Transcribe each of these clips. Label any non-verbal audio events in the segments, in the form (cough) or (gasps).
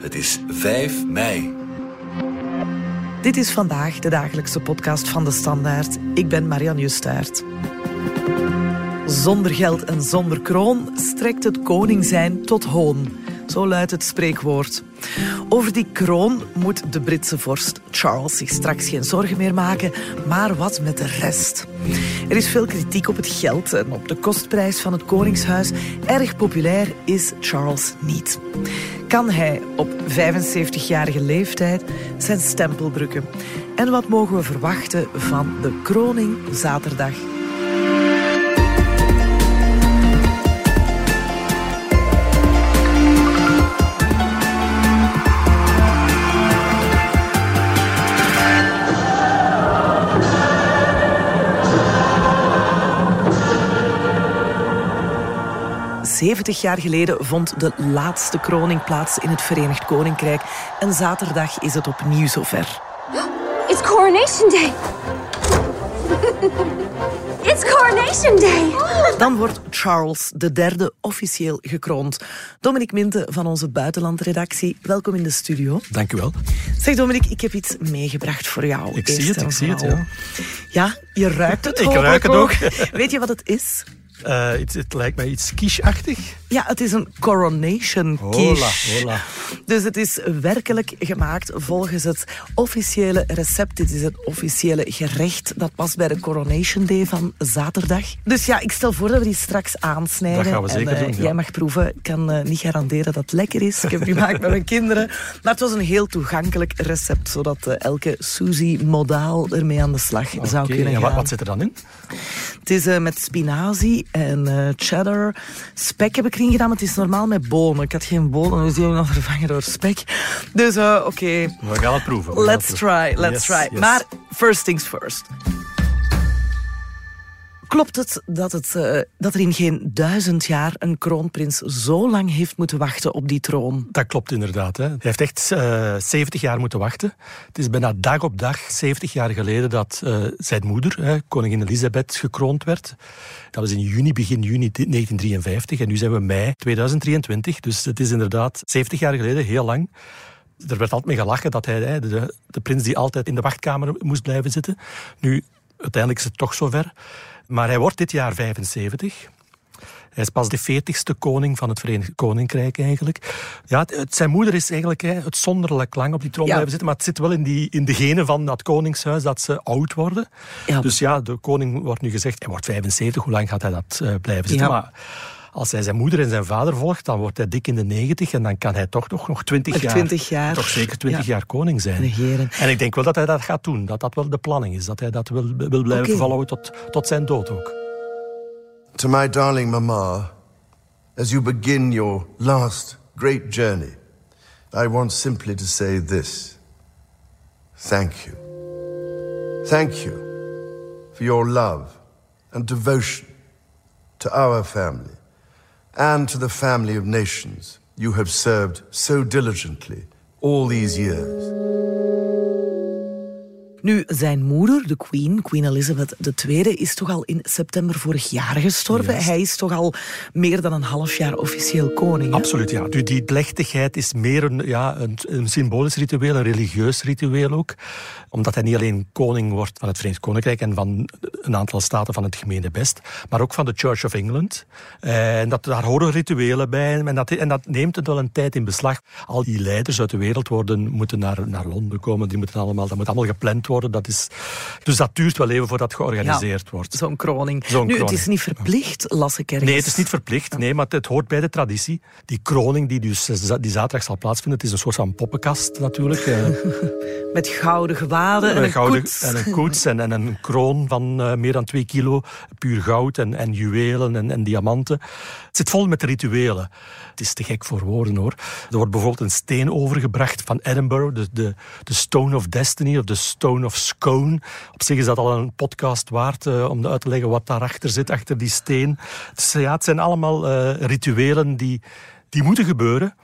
Het is 5 mei. Dit is vandaag de dagelijkse podcast van de Standaard. Ik ben Marianne Justaert. Zonder geld en zonder kroon strekt het koning zijn tot hoon. Zo luidt het spreekwoord. Over die kroon moet de Britse vorst Charles zich straks geen zorgen meer maken, maar wat met de rest? Er is veel kritiek op het geld en op de kostprijs van het koningshuis. Erg populair is Charles niet. Kan hij op 75-jarige leeftijd zijn stempel drukken? En wat mogen we verwachten van de kroning zaterdag? Zeventig jaar geleden vond de laatste kroning plaats in het Verenigd Koninkrijk. En zaterdag is het opnieuw zover. (gasps) It's Coronation Day. (laughs) It's Coronation Day. Dan wordt Charles III officieel gekroond. Dominic Minte van onze buitenlandredactie, welkom in de studio. Dank u wel. Zeg Dominic, ik heb iets meegebracht voor jou. Ik zie het, ik zie het, ja. Ja, je ruikt het (laughs) Ik hoop ruik het ook. (laughs) Weet je wat het is? Eh, het, lijkt mij iets quiche-achtig. Ja, het is een coronation Hola, quiche. hola. Dus het is werkelijk gemaakt volgens het officiële recept. Dit is het officiële gerecht dat past bij de Coronation Day van zaterdag. Dus ja, ik stel voor dat we die straks aansnijden. Dat gaan we En, zeker eh, doen, ja. Jij mag proeven. Ik kan eh, niet garanderen dat het lekker is. Ik heb het gemaakt met mijn kinderen. Maar het was een heel toegankelijk recept, zodat eh, elke Suzy modaal ermee aan de slag zou kunnen en gaan. wat, wat zit er dan in? Het is met spinazie en cheddar. Spek heb ik erin gedaan, maar het is normaal met bonen. Ik had geen bonen, dus die heb ik dan vervangen door spek. Dus eh, oké, We gaan het proeven. we let's try, let's Yes, try. yes. Maar first things first. Klopt het dat, het eh, dat er in geen duizend jaar een kroonprins zo lang heeft moeten wachten op die troon? Dat klopt inderdaad. Hè. Hij heeft echt eh 70 jaar moeten wachten. Het is bijna dag op dag, 70 jaar geleden, dat eh, zijn moeder, hè, koningin Elisabeth, gekroond werd. Dat was in juni, begin juni 1953. En nu zijn we mei 2023. Dus het is inderdaad 70 jaar geleden, heel lang. Er werd altijd mee gelachen dat hij, hè, de, de prins die altijd in de wachtkamer moest blijven zitten. Nu, uiteindelijk is het toch zover. Maar hij wordt dit jaar 75. Hij is pas de veertigste koning van het Verenigd Koninkrijk eigenlijk. Ja, het- het- zijn moeder is eigenlijk hè, uitzonderlijk lang op die troon Ja. blijven zitten. Maar het zit wel in, die, in de genen van dat koningshuis dat ze oud worden. Ja. Dus ja, de koning wordt nu gezegd, hij wordt 75. Hoe lang gaat hij dat eh, blijven zitten? Ja. Maar als hij zijn moeder en zijn vader volgt, dan wordt hij dik in de 90. En dan kan hij toch nog, nog 20 Nog jaar... 20 jaar. Toch zeker 20 Ja. jaar koning zijn. Regeren. En ik denk wel dat hij dat gaat doen. Dat dat wel de planning is. Dat hij dat wil, wil blijven Oké. volhouden tot, tot zijn dood ook. To my darling Mama, as you begin your last great journey, I want simply to say this. Thank you. Thank you for your love and devotion to our family and to the family of nations you have served so diligently all these years. Nu, zijn moeder, de queen, Queen Elizabeth II, is toch al in september vorig jaar gestorven. Hij is toch al meer dan een half jaar officieel koning. hè? Absoluut, ja. Nu, die plechtigheid is meer een, ja, een, een symbolisch ritueel, een religieus ritueel ook. Omdat hij niet alleen koning wordt van het Verenigd Koninkrijk en van een aantal staten van het gemene best, maar ook van de Church of England. En dat, daar horen rituelen bij en dat, en dat neemt het wel een tijd in beslag. Al die leiders uit de wereld worden, moeten naar, naar Londen komen, die moeten allemaal, dat moet allemaal gepland worden. Dat is, dus dat duurt wel even voordat georganiseerd wordt. Zo'n kroning. Nu, het is niet verplicht, las ik ergens. Nee, het is niet verplicht. Nee, maar het hoort bij de traditie. Die kroning die dus die zaterdag zal plaatsvinden, het is een soort van poppenkast natuurlijk. eh, (laughs) Met gouden gewaden en een gouden- koets. en een koets en, en een kroon van eh, meer dan twee kilo. Puur goud en, en juwelen en, en diamanten. Het zit vol met rituelen. Het is te gek voor woorden hoor. Er wordt bijvoorbeeld een steen overgebracht van Edinburgh. De, de, de Stone of Destiny of de Stone of Scone. Op zich is dat al een podcast waard eh, om uit te leggen wat daarachter zit, achter die steen. Dus ja, het zijn allemaal eh, rituelen die, die moeten gebeuren.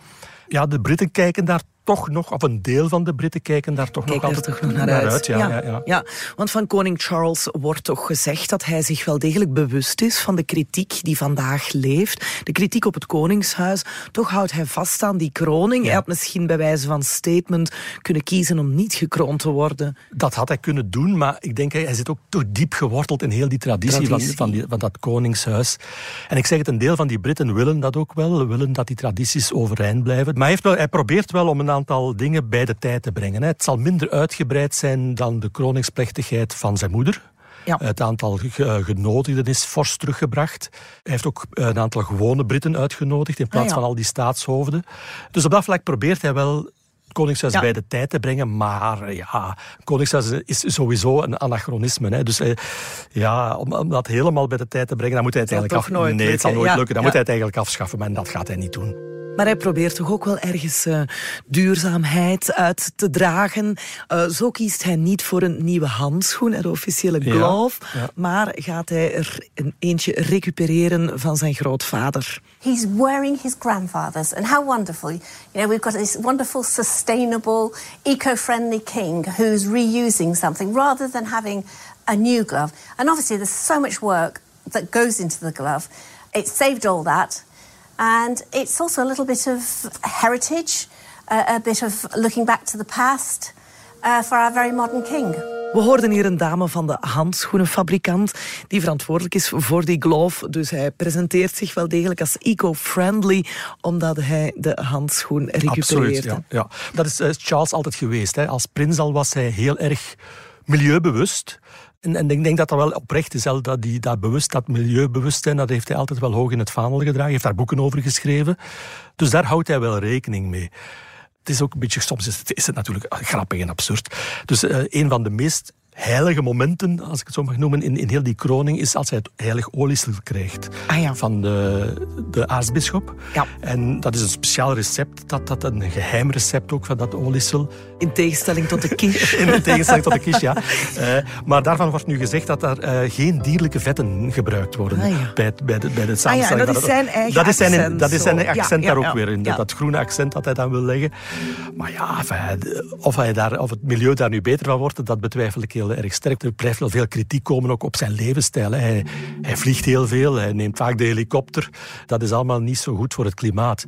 Ja, de Britten kijken daar toch nog, of een deel van de Britten kijken daar toch Kijk nog altijd toch nog naar, uit. Ja, ja, ja. want van koning Charles wordt toch gezegd dat hij zich wel degelijk bewust is van de kritiek die vandaag leeft. De kritiek op het koningshuis. Toch houdt hij vast aan die kroning. Hij had misschien bij wijze van statement kunnen kiezen om niet gekroond te worden. Dat had hij kunnen doen, maar ik denk hij zit ook toch diep geworteld in heel die traditie, Van, van, die, van dat koningshuis. En ik zeg het, een deel van die Britten willen dat ook wel, willen dat die tradities overeind blijven. Maar hij, heeft wel, hij probeert wel om een aantal dingen bij de tijd te brengen. Het zal minder uitgebreid zijn dan de kroningsplechtigheid van zijn moeder. Ja. Het aantal genodigden is fors teruggebracht. Hij heeft ook een aantal gewone Britten uitgenodigd in plaats ah, van al die staatshoofden. Dus op dat vlak probeert hij wel Koningshuis bij de tijd te brengen. Maar ja, Koningshuis is sowieso een anachronisme. Hè. Dus eh, ja, om, om, dat helemaal bij de tijd te brengen, dan moet hij het eigenlijk af... Nee, het zal nooit lukken. Dan moet hij het eigenlijk afschaffen. Maar dat gaat hij niet doen. Maar hij probeert toch ook wel ergens uh, duurzaamheid uit te dragen. Uh, zo kiest hij niet voor een nieuwe handschoen, de officiële glove. Ja, ja. Maar gaat hij er een eentje recupereren van zijn grootvader. He's wearing his grandfather's. And how wonderful. You know, we've got this wonderful, sustainable, eco-friendly king who's reusing something rather than having a new glove. And obviously there's so much work that goes into the glove. It saved all that. And it's also a little bit of heritage, uh, a bit of looking back to the past uh, for our very modern king. We hoorden hier een dame van de handschoenenfabrikant die verantwoordelijk is voor die glove. Dus hij presenteert zich wel degelijk als eco-friendly, omdat hij de handschoen recupereert. Absoluut, ja, ja. Dat is uh, Charles altijd geweest. Hè. Als prins al was hij heel erg milieubewust. En, en, ik denk dat dat wel oprecht is, dat, die, dat, bewust, dat milieubewustzijn, dat heeft hij altijd wel hoog in het vaandel gedragen. Hij heeft daar boeken over geschreven. Dus daar houdt hij wel rekening mee. Het is ook een beetje, soms is het, is natuurlijk grappig en absurd. Dus uh, een van de meest heilige momenten, als ik het zo mag noemen, in, in heel die kroning, is als hij het heilig oliesel krijgt ah, ja. van de, de aartsbisschop. Ja. En dat is een speciaal recept, dat, dat een geheim recept ook van dat oliesel. In tegenstelling tot de quiche. (laughs) in tegenstelling tot de quiche, ja. Uh, maar daarvan wordt nu gezegd dat er uh, geen dierlijke vetten gebruikt worden ah, ja. bij, bij, de, bij de samenstelling. Ah, ja, dat, is zijn eigen dat is zijn, accent. Dat is zijn accent daar ook weer in. Dat groene accent dat hij dan wil leggen. Maar ja, of, hij daar, of het milieu daar nu beter van wordt, dat betwijfel ik heel erg sterk blijft wel veel kritiek komen ook op zijn levensstijl. Hij, hij vliegt heel veel, hij neemt vaak de helikopter. Dat is allemaal niet zo goed voor het klimaat.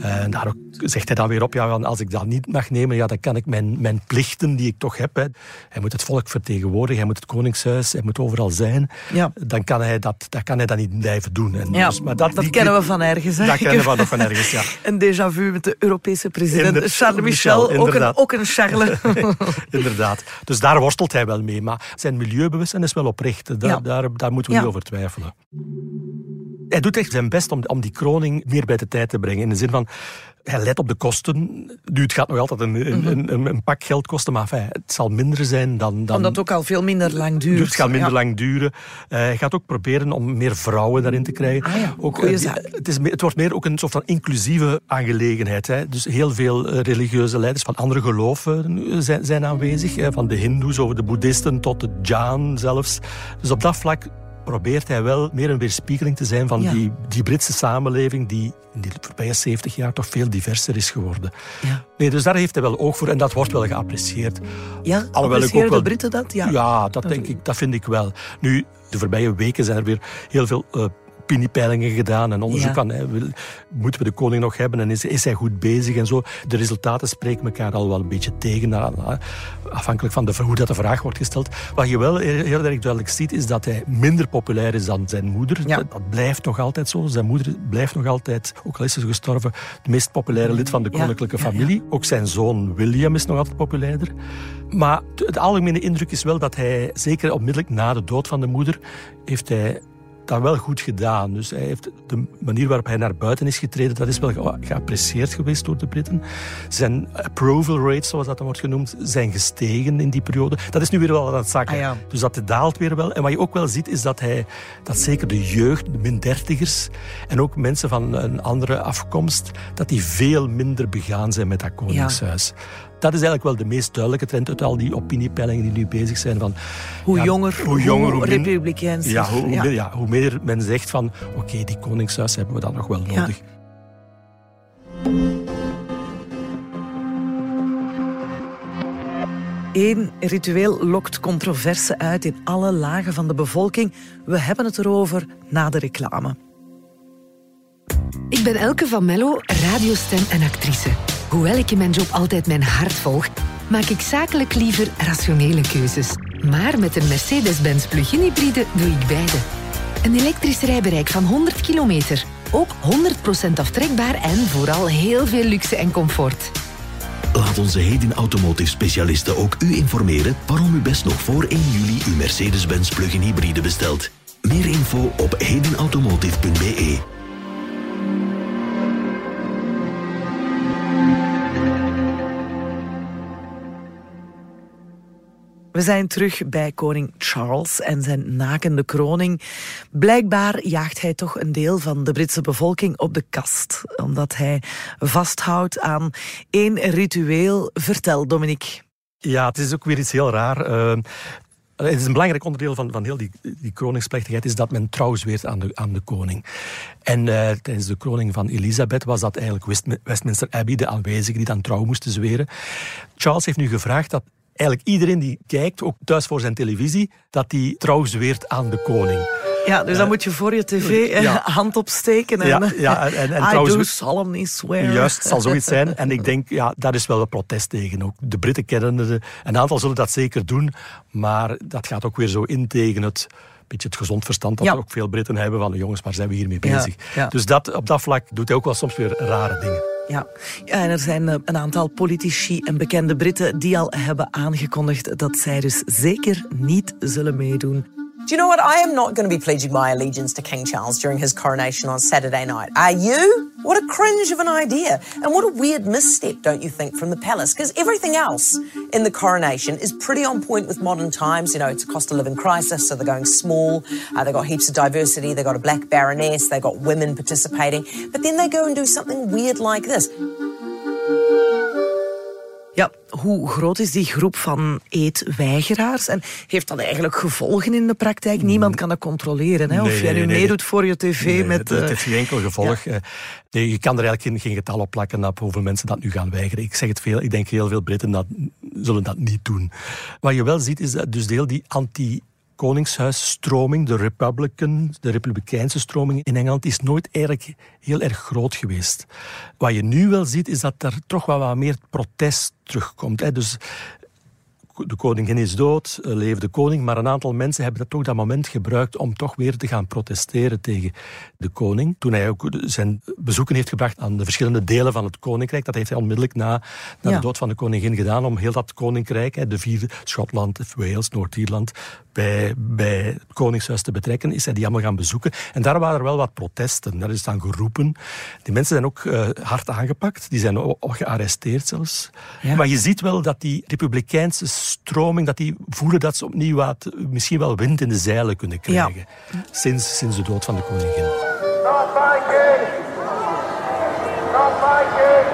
En daar zegt hij dan weer op, ja, als ik dat niet mag nemen, ja, dan kan ik mijn, mijn plichten die ik toch heb. Hè. Hij moet het volk vertegenwoordigen, hij moet het koningshuis, hij moet overal zijn. Ja. Dan, kan hij dat, dan kan hij dat niet blijven doen. En ja, dus, maar dat, dat kennen we van ergens. Hè? Dat kennen we nog van ergens, ja. (laughs) Een déjà vu met de Europese president Charles Michel, ook, een, ook een Charles. (laughs) inderdaad. Dus daar worstelt hij wel mee. Maar zijn milieubewustzijn is wel oprecht. Daar, daar, daar moeten we ja. niet over twijfelen. Hij doet echt zijn best om, om die kroning meer bij de tijd te brengen. In de zin van, hij let op de kosten. Nu, het gaat nog altijd een, een, een, een, een pak geld kosten, maar enfin, het zal minder zijn dan... dan Omdat het ook al veel minder lang duurt. Het gaat minder ja. lang duren. Uh, hij gaat ook proberen om meer vrouwen daarin te krijgen. Ah ja, ook, uh, het, is, het wordt meer ook een soort van inclusieve aangelegenheid. Hè. Dus heel veel uh, religieuze leiders van andere geloven zijn, zijn aanwezig. Hè. Van de hindoes over de boeddhisten tot de Jaan zelfs. Dus op dat vlak probeert hij wel meer een weerspiegeling te zijn van ja. die, die Britse samenleving die in de voorbije 70 jaar toch veel diverser is geworden. Ja. Nee, dus daar heeft hij wel oog voor en dat wordt wel geapprecieerd. Ja, appreciëren de Britten dat? Ja, ja dat, denk ik, dat vind ik wel. Nu, de voorbije weken zijn er weer heel veel... Uh, opiniepeilingen gedaan en onderzoek ja. van hè, moeten we de koning nog hebben en is, is hij goed bezig en zo. De resultaten spreken elkaar al wel een beetje tegen, afhankelijk van de, hoe dat de vraag wordt gesteld. Wat je wel heel erg duidelijk ziet, is dat hij minder populair is dan zijn moeder. Ja. Dat, dat, blijft nog altijd zo. Zijn moeder blijft nog altijd, ook al is ze gestorven, het meest populaire lid van de koninklijke ja. familie. Ook zijn zoon William is nog altijd populairder. Maar de algemene indruk is wel dat hij, zeker onmiddellijk na de dood van de moeder, heeft hij dat wel goed gedaan. Dus hij heeft de manier waarop hij naar buiten is getreden, dat is wel geapprecieerd geweest door de Britten. Zijn approval rates, zoals dat dan wordt genoemd, zijn gestegen in die periode. Dat is nu weer wel aan het zakken. Ah, ja. Dus dat daalt weer wel. En wat je ook wel ziet, is dat hij, dat zeker de jeugd, de min dertigers en ook mensen van een andere afkomst, dat die veel minder begaan zijn met dat koningshuis. Ja dat is eigenlijk wel de meest duidelijke trend uit al die opiniepeilingen die nu bezig zijn. Van, hoe, ja, jonger, hoe, jonger, hoe, republikeins. Ja, hoe, ja. ja, hoe meer men zegt van oké, okay, die koningshuis hebben we dan nog wel nodig. Eén ritueel lokt controverse uit in alle lagen van de bevolking. We hebben het erover na de reclame. Ik ben Elke van Mello, radiostem en actrice. Hoewel ik in mijn job altijd mijn hart volg, maak ik zakelijk liever rationele keuzes. Maar met een Mercedes-Benz plug-in hybride doe ik beide. Een elektrisch rijbereik van 100 kilometer. Ook 100% aftrekbaar en vooral heel veel luxe en comfort. Laat onze Hedin Automotive specialisten ook u informeren waarom u best nog voor 1 juli uw Mercedes-Benz plug-in hybride bestelt. Meer info op hedinautomotive.be. We zijn terug bij koning Charles en zijn nakende kroning. Blijkbaar jaagt hij toch een deel van de Britse bevolking op de kast, omdat hij vasthoudt aan één ritueel. Vertel, Dominique. Ja, het is ook weer iets heel raar. Uh, het is een belangrijk onderdeel van, van heel die, die kroningsplechtigheid is dat men trouw zweert aan de, aan de koning. En uh, tijdens de kroning van Elisabeth was dat eigenlijk West, Westminster Abbey, de aanwezigen die dan trouw moesten zweren. Charles heeft nu gevraagd dat eigenlijk iedereen die kijkt, ook thuis voor zijn televisie, dat die trouw zweert aan de koning. Ja, dus dan moet je voor je tv eh, ja. hand opsteken. En, ja, ja, en, en, I trouwens, do solemnly swear. Juist, zal zoiets (laughs) zijn. En ik denk, ja, daar is wel een protest tegen. Ook de Britten kennen het. Een aantal zullen dat zeker doen. Maar dat gaat ook weer zo in tegen het beetje het gezond verstand dat Ja. ook veel Britten hebben van jongens, waar zijn we hiermee bezig? ja. Dus dat, op dat vlak doet hij ook wel soms weer rare dingen. Ja. ja, en er zijn eh, een aantal politici en bekende Britten die al hebben aangekondigd dat zij dus zeker niet zullen meedoen. Do you know what? I am not going to be pledging my allegiance to King Charles during his coronation on Saturday night. Are you? What a cringe of an idea. And what a weird misstep, don't you think, from the palace? Because everything else in the coronation is pretty on point with modern times. You know, it's a cost of living crisis, so they're going small. Uh, they've got heaps of diversity. They've got a black baroness. They've got women participating. But then they go and do something weird like this. Ja, hoe groot is die groep van eetweigeraars? En heeft dat eigenlijk gevolgen in de praktijk? Niemand kan dat controleren. Hè? Of Mm. Nee, jij nu nee. meedoet voor je tv met... het, eh, het heeft geen enkel gevolg. Eh, Nee, je kan er eigenlijk geen, geen getal op plakken op hoeveel mensen dat nu gaan weigeren. Ik zeg het veel, ik denk heel veel Britten dat, zullen dat niet doen. Wat je wel ziet is dat dus deel die anti koningshuisstroming, de Republican, de republikeinse stroming in Engeland, is nooit eigenlijk heel erg groot geweest. Wat je nu wel ziet, is dat er toch wel wat meer protest terugkomt. Dus de koningin is dood, eh, leeft de koning, maar een aantal mensen hebben dat toch dat moment gebruikt om toch weer te gaan protesteren tegen de koning. Toen hij ook zijn bezoeken heeft gebracht aan de verschillende delen van het koninkrijk, dat heeft hij onmiddellijk na, na Ja. de dood van de koningin gedaan om heel dat koninkrijk, de vierde, Schotland, Wales, Noord-Ierland, bij, bij het koningshuis te betrekken, is hij die allemaal gaan bezoeken. En daar waren er wel wat protesten, daar is dan geroepen. Die mensen zijn ook eh, hard aangepakt, die zijn o- o- gearresteerd zelfs. Ja. Maar je ziet wel dat die republikeinse stroming, dat die voelen dat ze opnieuw wat, misschien wel wind in de zeilen kunnen krijgen. Sinds, sinds de dood van de koningin. Not my king! Not my king!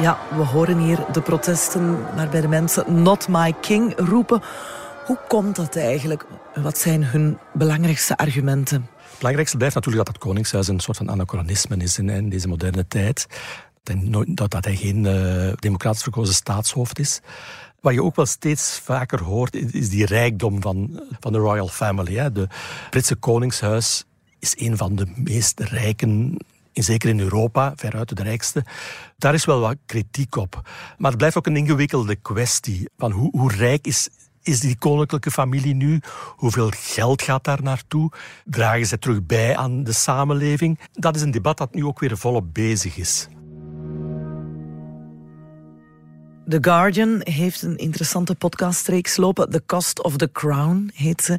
Ja, we horen hier de protesten waarbij de mensen Not My King roepen. Hoe komt dat eigenlijk? Wat zijn hun belangrijkste argumenten? Het belangrijkste blijft natuurlijk dat het koningshuis een soort van anachronisme is in, in deze moderne tijd. Dat dat, hij geen eh, democratisch verkozen staatshoofd is. Wat je ook wel steeds vaker hoort, is is die rijkdom van, van de royal family. Hè. De Britse koningshuis is een van de meest rijken, zeker in Europa, veruit de rijkste. Daar is wel wat kritiek op. Maar het blijft ook een ingewikkelde kwestie. Van hoe, hoe rijk is, is die koninklijke familie nu? Hoeveel geld gaat daar naartoe? Dragen ze terug bij aan de samenleving? Dat is een debat dat nu ook weer volop bezig is. The Guardian heeft een interessante podcastreeks lopen. The Cost of the Crown heet ze.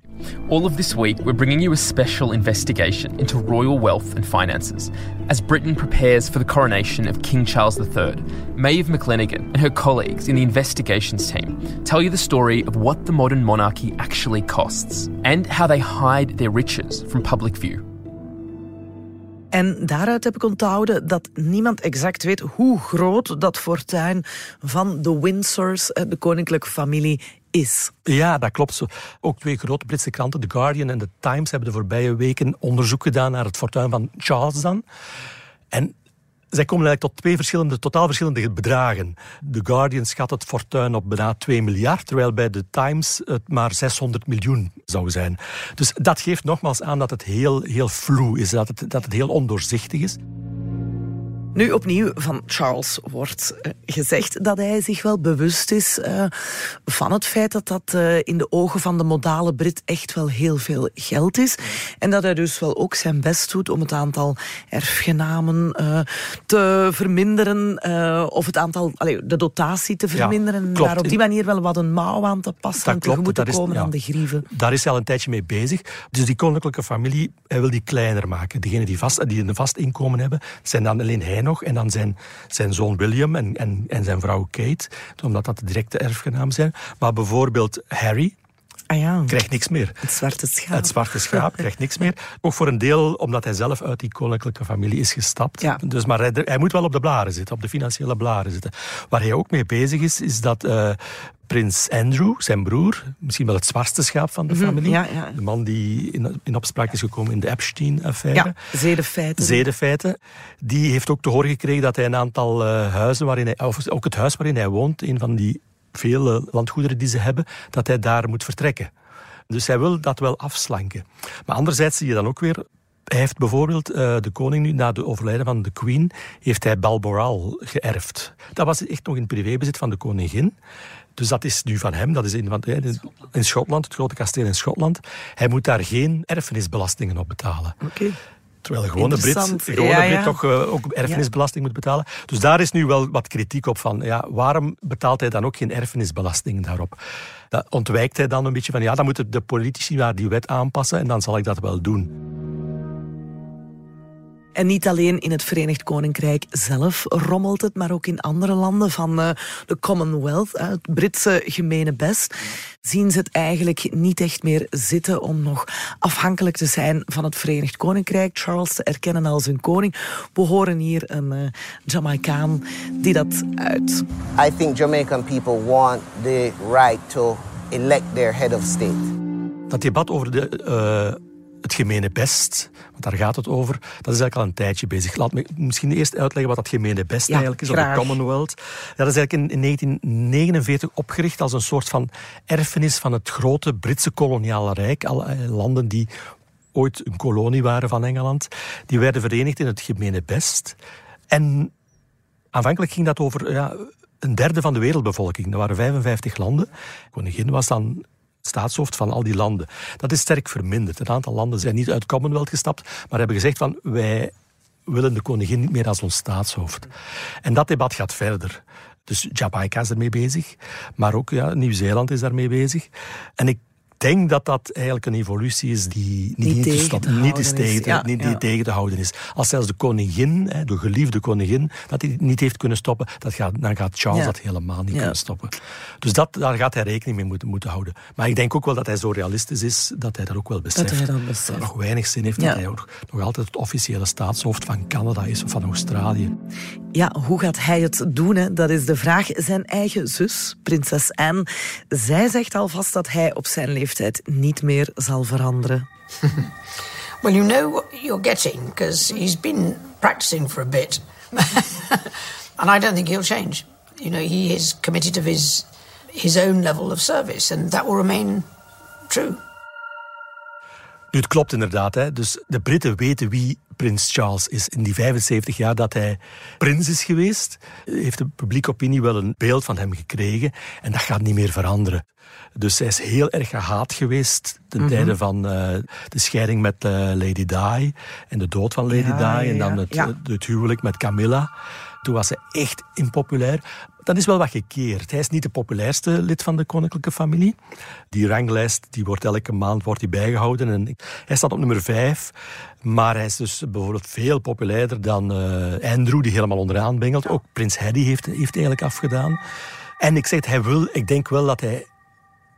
All of this week, we're bringing you a special investigation into royal wealth and finances as Britain prepares for the coronation of King Charles III. Maeve McLennigan and her colleagues in the investigations team tell you the story of what the modern monarchy actually costs and how they hide their riches from public view. En daaruit heb ik onthouden dat niemand exact weet hoe groot dat fortuin van de Windsors, eh, de koninklijke familie, is. Ja, dat klopt. Ook twee grote Britse kranten, The Guardian en The Times, hebben de voorbije weken onderzoek gedaan naar het fortuin van Charles dan. En zij komen eigenlijk tot twee verschillende, totaal verschillende bedragen. The Guardian schat het fortuin op bijna 2 miljard, terwijl bij The Times het maar 600 miljoen zou zijn. Dus dat geeft nogmaals aan dat het heel, heel vloe is, dat het, dat het heel ondoorzichtig is. Nu opnieuw van Charles wordt uh, gezegd dat hij zich wel bewust is uh, van het feit dat dat uh, in de ogen van de modale Brit echt wel heel veel geld is. En dat hij dus wel ook zijn best doet om het aantal erfgenamen te verminderen of het aantal, de dotatie te verminderen. Ja, en daar op die manier wel wat een mouw aan te passen en tegemoet te komen ja, aan de grieven. Daar is hij al een tijdje mee bezig. Dus die koninklijke familie, hij wil die kleiner maken. Degenen die, vast, die een vast inkomen hebben, zijn dan alleen hij nog. En dan zijn, zijn zoon William en, en, en zijn vrouw Kate, omdat dat de directe erfgenaam zijn. Maar bijvoorbeeld Harry, Ah ja. krijgt niks meer. Het zwarte schaap. Het zwarte schaap krijgt niks meer. Ook voor een deel omdat hij zelf uit die koninklijke familie is gestapt. Ja. Dus, maar hij, hij, moet wel op de blaren zitten, op de financiële blaren zitten. Waar hij ook mee bezig is, is dat uh, prins Andrew, zijn broer, misschien wel het zwartste schaap van de Mhm, familie, ja, ja. de man die in, in opspraak is gekomen in de Epstein-affaire. Ja, zedenfeiten. Zedenfeiten. Die heeft ook te horen gekregen dat hij een aantal uh, huizen waarin hij, of ook het huis waarin hij woont, een van die vele landgoederen die ze hebben, dat hij daar moet vertrekken. Dus hij wil dat wel afslanken. Maar anderzijds zie je dan ook weer hij heeft bijvoorbeeld uh, de koning nu, na de overlijden van de queen, heeft hij Balmoral geërfd. Dat was echt nog in privébezit van de koningin. Dus dat is nu van hem. Dat is in, van, in, in Schotland, het grote kasteel in Schotland. Hij moet daar geen erfenisbelastingen op betalen. Oké. Terwijl de gewone Brit, gewone Ja, Brit toch uh, ook erfenisbelasting moet betalen. Dus daar is nu wel wat kritiek op van, ja, waarom betaalt hij dan ook geen erfenisbelasting daarop? Dat ontwijkt hij dan een beetje van, ja, dan moeten de politici maar die wet aanpassen en dan zal ik dat wel doen. En niet alleen in het Verenigd Koninkrijk zelf rommelt het, maar ook in andere landen van uh, de Commonwealth, uh, het Britse gemene best, zien ze het eigenlijk niet echt meer zitten om nog afhankelijk te zijn van het Verenigd Koninkrijk. Charles te erkennen als hun koning. We horen hier een uh, Jamaicaan die dat uit. I think Jamaican people want the right to elect their head of state. Dat debat over de uh, het gemene best, want daar gaat het over, dat is eigenlijk al een tijdje bezig. Laat me misschien eerst uitleggen wat dat gemene best Ja, eigenlijk is, graag. of de Commonwealth. Ja, dat is eigenlijk in, in 1949 opgericht als een soort van erfenis van het grote Britse koloniale rijk. Alle landen die ooit een kolonie waren van Engeland, die werden verenigd in het gemene best. En aanvankelijk ging dat over ja, een derde van de wereldbevolking. Dat waren 55 landen. De koningin was dan staatshoofd van al die landen. Dat is sterk verminderd. Een aantal landen zijn niet uit Commonwealth gestapt, maar hebben gezegd van wij willen de koningin niet meer als ons staatshoofd. En dat debat gaat verder. Dus Jamaica is ermee bezig, maar ook ja, Nieuw-Zeeland is daarmee bezig. En ik denk dat dat eigenlijk een evolutie is die niet, Niet te is houden is. tegen, Ja, niet, ja. tegen te houden is. Als zelfs de koningin, de geliefde koningin, dat hij niet heeft kunnen stoppen, dat gaat, dan gaat Charles Ja. dat helemaal niet kunnen stoppen. Dus dat, daar gaat hij rekening mee moeten, moeten houden. Maar ik denk ook wel dat hij zo realistisch is, dat hij dat ook wel beseft. hij dat beseft. het nog weinig zin heeft dat hij ook nog altijd het officiële staatshoofd van Canada is of van Australië. Ja, hoe gaat hij het doen? Hè? Dat is de vraag. Zijn eigen zus, prinses Anne, zij zegt alvast dat hij op zijn leeftijd niet meer zal veranderen. (laughs) Well, you know what you're getting because he's been practicing for a bit. (laughs) and I don't think he'll change. You know, he is committed to his, his own level of service, and that will remain true. Nu, het klopt inderdaad. Hè. Dus de Britten weten wie prins Charles is. In die 75 jaar dat hij prins is geweest, heeft de publieke opinie wel een beeld van hem gekregen. En dat gaat niet meer veranderen. Dus hij is heel erg gehaat geweest ten Mhm. tijde van eh, de scheiding met eh, Lady Di en de dood van Lady Ja, Di en dan ja, het, ja. het huwelijk met Camilla. Toen was hij echt impopulair. Dat is wel wat gekeerd. Hij is niet de populairste lid van de koninklijke familie. Die ranglijst die wordt elke maand wordt die bijgehouden. En hij staat op nummer vijf. Maar hij is dus bijvoorbeeld veel populairder dan eh, Andrew, die helemaal onderaan bengelt. Ook prins Harry heeft, heeft eigenlijk afgedaan. En ik zeg, hij wil, ik denk wel dat hij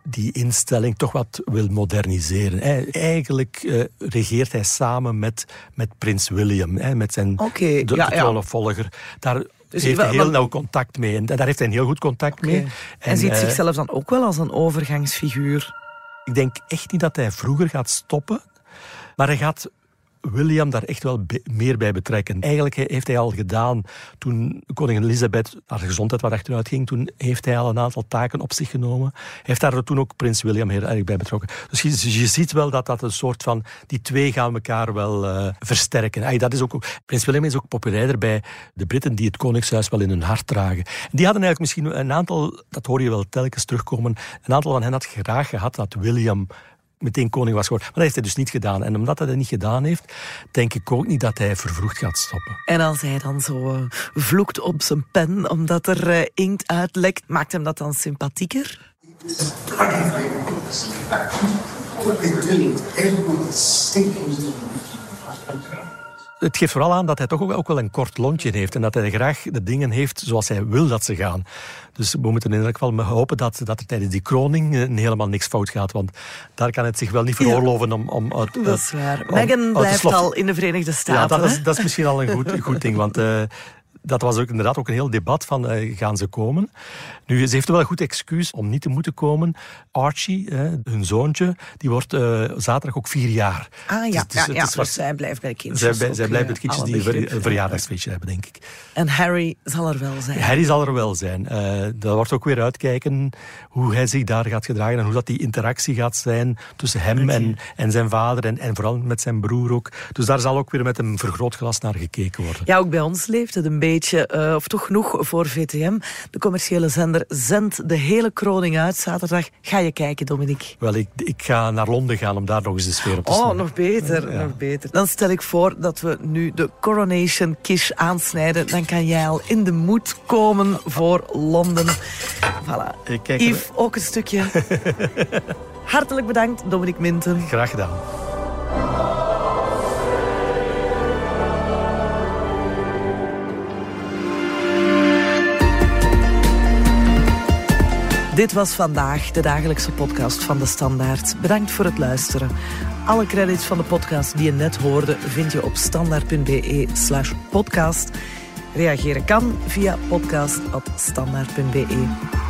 die instelling toch wat wil moderniseren. Hij- eigenlijk eh, regeert hij samen met, met prins William, hè, met zijn Oké, de, ja, de ja. troonopvolger. Daar Dus heeft hij heel nauw contact mee. En daar heeft hij een heel goed contact mee. En, ziet eh, zichzelf dan ook wel als een overgangsfiguur. Ik denk echt niet dat hij vroeger gaat stoppen. Maar hij gaat William daar echt wel meer bij betrekken. Eigenlijk he- heeft hij al gedaan toen koningin Elizabeth haar gezondheid wat achteruit ging. Toen heeft hij al een aantal taken op zich genomen. Heeft daar toen ook prins William heel erg bij betrokken. Dus je, ziet wel dat dat een soort van... Die twee gaan elkaar wel eh, versterken. Dat is ook, prins William is ook populairder bij de Britten die het koningshuis wel in hun hart dragen. Die hadden eigenlijk misschien een aantal, dat hoor je wel telkens terugkomen, een aantal van hen had graag gehad dat William meteen koning was geworden. Maar dat heeft hij dus niet gedaan. En omdat hij dat niet gedaan heeft, denk ik ook niet dat hij vervroegd gaat stoppen. En als hij dan zo eh, vloekt op zijn pen omdat er eh, inkt uitlekt, maakt hem dat dan sympathieker? Het geeft vooral aan dat hij toch ook, wel een kort lontje heeft en dat hij graag de dingen heeft zoals hij wil dat ze gaan. Dus we moeten in geval maar hopen dat, dat er tijdens die kroning eh, helemaal niks fout gaat, want daar kan het zich wel niet veroorloven om... om uit, Dat is waar. om- Meghan blijft al in de Verenigde Ja, Staten. dat is, dat is misschien al een goed, goed ding, want eh, dat was ook inderdaad ook een heel debat van eh, gaan ze komen. Nu, ze heeft wel een goed excuus om niet te moeten komen. Archie, hè, hun zoontje, die wordt eh, zaterdag ook vier jaar. Ah ja, Dus het is- ja, het ja, is wat- dus zij blijft bij de kindjes. zij, zij blijft eh, met kindjes alle die een ver- begrip. een verjaardagsfeestje hebben, denk ik. En Harry zal er wel zijn. Harry zal er wel zijn. Eh dat wordt ook weer uitkijken hoe hij zich daar gaat gedragen en hoe dat die interactie gaat zijn tussen hem en, en zijn vader en, en vooral met zijn broer ook. Dus daar zal ook weer met een vergrootglas naar gekeken worden. Ja, ook bij ons leeft het een beetje, eh, of toch genoeg voor VTM. De commerciële zender zendt de hele kroning uit zaterdag. Ga je kijken, Dominique? Wel, ik, ik ga naar Londen gaan om daar nog eens de sfeer op te Oh, snoepen. nog beter, nog beter. Dan stel ik voor dat we nu de coronation kish aansnijden. Dan kan jij al in de moed komen voor Londen. Voilà. Ik kijk Yves, ook een stukje. (laughs) Hartelijk bedankt, Dominique Minten. Graag gedaan. Dit was vandaag de dagelijkse podcast van de Standaard. Bedankt voor het luisteren. Alle credits van de podcast die je net hoorde vind je op standaard.be slash podcast. Reageren kan via podcast.standaard.be.